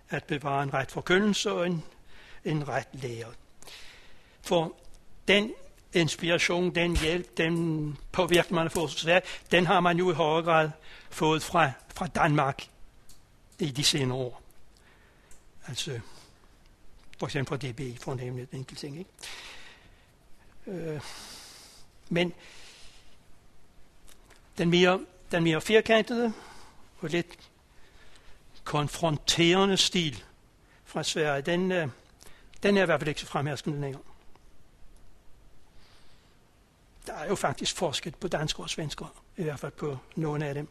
at bevare en ret forkyndelse og en, en ret lære. For den inspiration, den hjælp, den påvirkning, man har fået den har man jo i højere grad fået fra, fra Danmark i de senere år. Altså, for eksempel fra DBI, for at nævne en enkelt ting. Ikke? Øh, men den mere, den mere firkantede og lidt konfronterende stil fra Sverige, den, øh, den er i hvert fald ikke så fremherskende længere. Der er jo faktisk forskel på danskere og svenskere, i hvert fald på nogle af dem.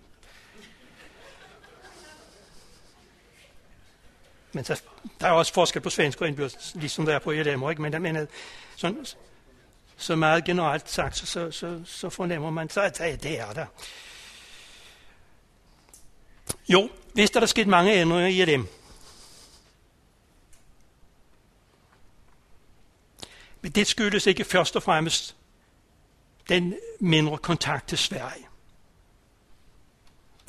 Men så, der er også forskel på svensk og indbyrdes, ligesom der er på ELM, ikke? Men, men sådan, så meget generelt sagt, så, så, så, så fornemmer man, så at det er der. Jo, hvis der er sket mange ændringer i dem. Men det skyldes ikke først og fremmest den mindre kontakt til Sverige.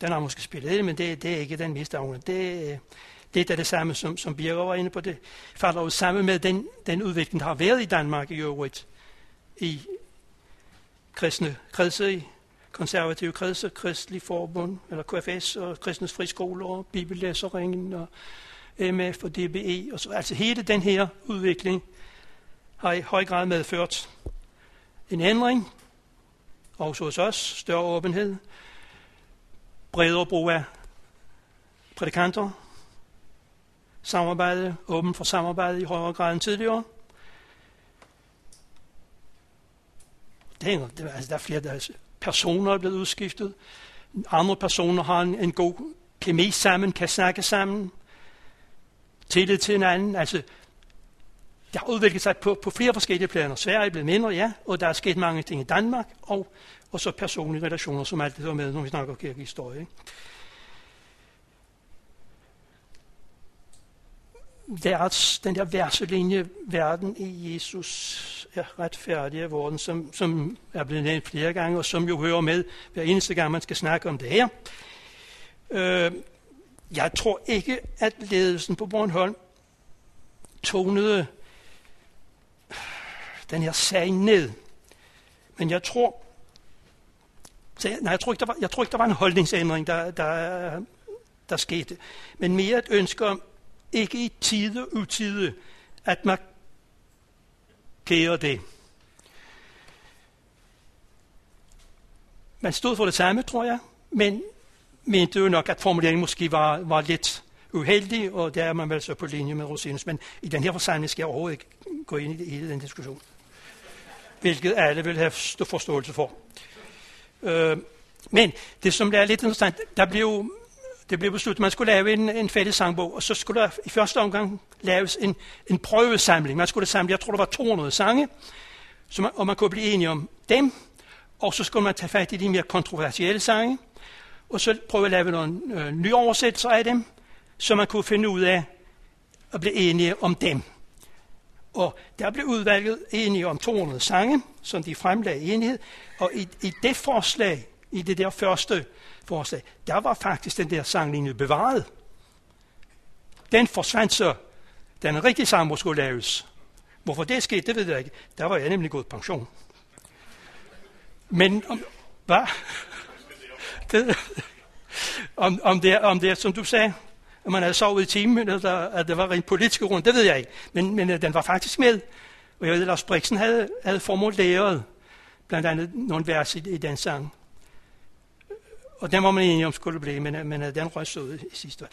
Den har måske spillet ind, men det, det er ikke den mest afgørende. Det, det er det samme, som, som Birger var inde på. Det falder jo sammen med den, den udvikling, der har været i Danmark i øvrigt. I kristne kredse, i konservative kredse, kristelig forbund, eller KFS, og kristnes friskoler, og bibellæseringen, og MF og DBE. Og så, altså hele den her udvikling har i høj grad medført en ændring, også hos os, større åbenhed, bredere brug af prædikanter, samarbejde, åben for samarbejde i højere grad end tidligere. Det er, det, altså, der er flere der personer, der er blevet udskiftet. Andre personer har en, en god kemi sammen, kan snakke sammen. Tillid til hinanden. Altså, det har udviklet sig på, på flere forskellige planer. Sverige er blevet mindre, ja, og der er sket mange ting i Danmark, og, og så personlige relationer, som alt det der med, når vi snakker kirkehistorie. Ikke? Vers, den der verselinje, verden i Jesus er retfærdig af vorden, som, som er blevet nævnt flere gange, og som jo hører med hver eneste gang, man skal snakke om det her. Øh, jeg tror ikke, at ledelsen på Bornholm tonede den her sag ned. Men jeg tror, nej, jeg tror ikke, der var, jeg tror ikke, der var en holdningsændring, der, der, der skete. Men mere et ønske om, ikke i tide og utide at markere det. Man stod for det samme, tror jeg, men mente jo nok, at formuleringen måske var, var lidt uheldig, og der er man vel så på linje med Rosinus. Men i den her forsamling skal jeg overhovedet ikke gå ind i, hele den diskussion. Hvilket alle vil have forståelse for. Øh, men det, som er lidt interessant, der blev det blev besluttet, at man skulle lave en, en fælles sangbog, og så skulle der i første omgang laves en, en prøvesamling. Man skulle samle, jeg tror, der var 200 sange, så man, og man kunne blive enige om dem, og så skulle man tage fat i de mere kontroversielle sange, og så prøve at lave nogle øh, nye oversættelser af dem, så man kunne finde ud af at blive enige om dem. Og der blev udvalget enige om 200 sange, som de fremlagde i enighed, og i, i det forslag, i det der første forslag, der var faktisk den der sanglinje bevaret. Den forsvandt så, den rigtige sang skulle laves. Hvorfor det skete, det ved jeg ikke. Der var jeg nemlig gået pension. Men om, hvad? Det, om, om, det, om det, som du sagde, at man havde sovet i timen, eller at det var en politisk grund, det ved jeg ikke. Men, men øh, den var faktisk med. Og jeg ved, at Lars Brixen havde, havde formuleret blandt andet nogle vers i, i den sang. Og den var man enig om skulle blive, men, men den røg så ud i sidste år.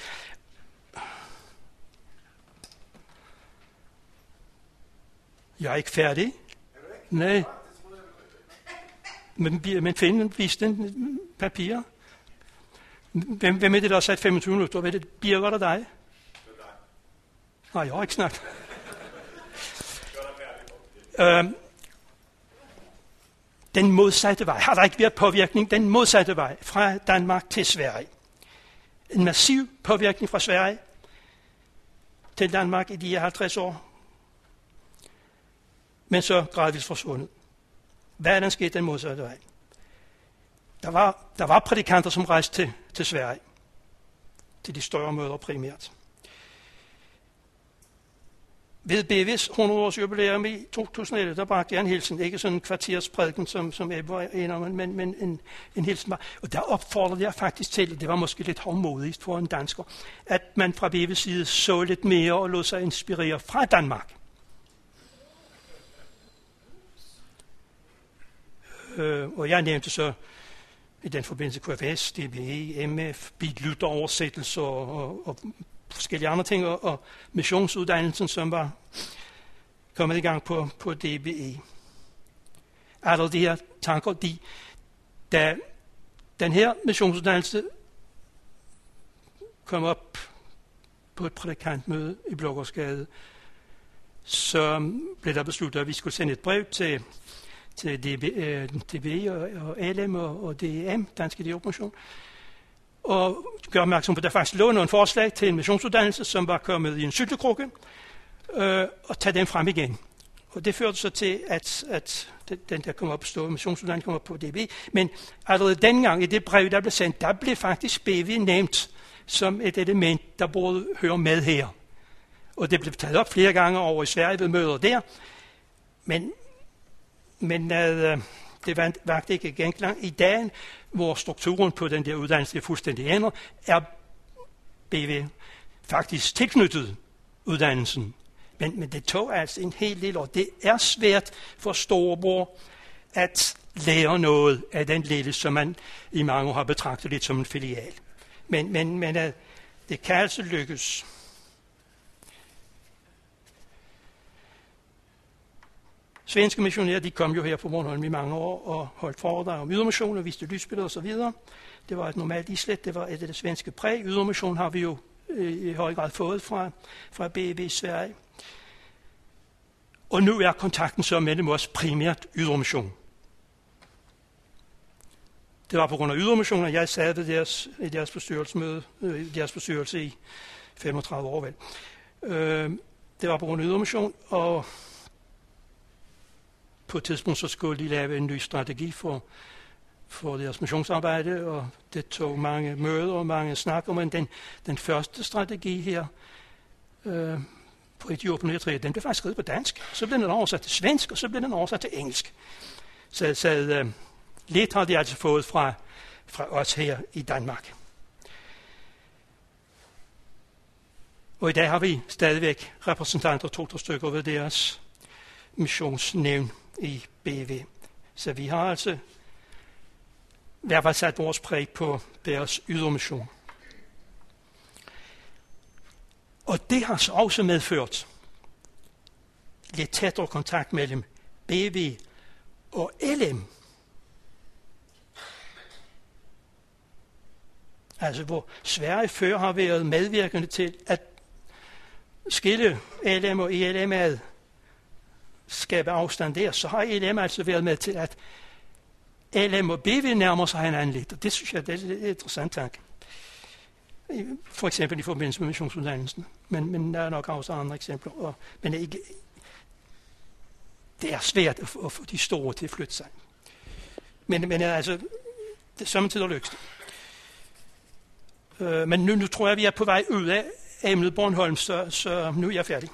Jeg er ikke færdig. Nej. Men, men find viste en papir. Hvem, hvem er det, der har sat 25 minutter? Hvad er det? Birger eller dig? Nej, jeg har ikke snakket. øhm, den modsatte vej. Har der ikke været påvirkning den modsatte vej fra Danmark til Sverige? En massiv påvirkning fra Sverige til Danmark i de her 50 år. Men så gradvist forsvundet. Hvad er der sket den modsatte vej? Der var, der var prædikanter, som rejste til, til Sverige. Til de større møder primært ved BV's 100-års jubilæum i 2011, der bragte jeg en hilsen, ikke sådan en kvartersprædiken, som, som Ebbe var en om, men, men en, en hilsen. Og der opfordrede jeg faktisk til, det var måske lidt hårdmodigt for en dansker, at man fra BV's side så lidt mere og lod sig inspirere fra Danmark. Øh, og jeg nævnte så i den forbindelse KFS, DBE, MF, BIT og, og, og forskellige andre ting, og, og missionsuddannelsen, som var kommet i gang på, på DBE. Alle de her tanker, de, da den her missionsuddannelse kom op på et prædikantmøde i Blågårdsgade, så blev der besluttet, at vi skulle sende et brev til, til DB, øh, DB og, og LM og, og DEM, Dansk Idéoperation, og gør opmærksom på, at der faktisk lå nogle forslag til en missionsuddannelse, som var kommet i en syltekrukke, øh, og tage dem frem igen. Og det førte så til, at, at den der kom op stå, missionsuddannelsen kom op på DB. Men allerede dengang i det brev, der blev sendt, der blev faktisk BV nævnt som et element, der burde høre med her. Og det blev taget op flere gange over i Sverige ved møder der. Men, men øh, det vagte ikke genklang. I dag, hvor strukturen på den der uddannelse er fuldstændig ændret, er BV faktisk tilknyttet uddannelsen. Men, men det tog altså en hel del år. Det er svært for storebror at lære noget af den lille, som man i mange år har betragtet lidt som en filial. Men, men, men øh, det kan altså lykkes. Svenske missionærer de kom jo her på Bornholm i mange år og holdt foredrag om ydermission og viste lysbilleder osv. Det var et normalt islet, det var et af det svenske præg. Ydermission har vi jo øh, i høj grad fået fra, fra BB Sverige. Og nu er kontakten så mellem os primært ydermission. Det var på grund af ydermission, at jeg sad deres, i deres bestyrelsesmøde, øh, i deres bestyrelse i 35 år vel. Øh, det var på grund af ydermission, og på et tidspunkt så skulle de lave en ny strategi for, for deres missionsarbejde, og det tog mange møder og mange snakker, men den, den første strategi her øh, på Etiopien og den blev faktisk skrevet på dansk. Så blev den oversat til svensk, og så blev den oversat til engelsk. Så, så øh, lidt har de altså fået fra, fra os her i Danmark. Og i dag har vi stadigvæk repræsentanter, to stykker ved deres missionsnævn i BV. Så vi har altså i hvert fald sat vores præg på deres ydermission. Og det har så også medført lidt tættere kontakt mellem BV og LM. Altså hvor Sverige før har været medvirkende til at skille LM og ELM ad, skabe afstand der, så har ELM altså været med til, at LM og BV nærmer sig hinanden lidt. Og det synes jeg, det er et interessant tanke. For eksempel i forbindelse med missionsuddannelsen. Men, men der er nok også andre eksempler. Og, men ikke, det er svært at at få de store til at flytte sig. Men, men altså, det er samtidig lykkes det. Øh, men nu, nu tror jeg, vi er på vej ud af emnet Bornholm, så, så nu er jeg færdig.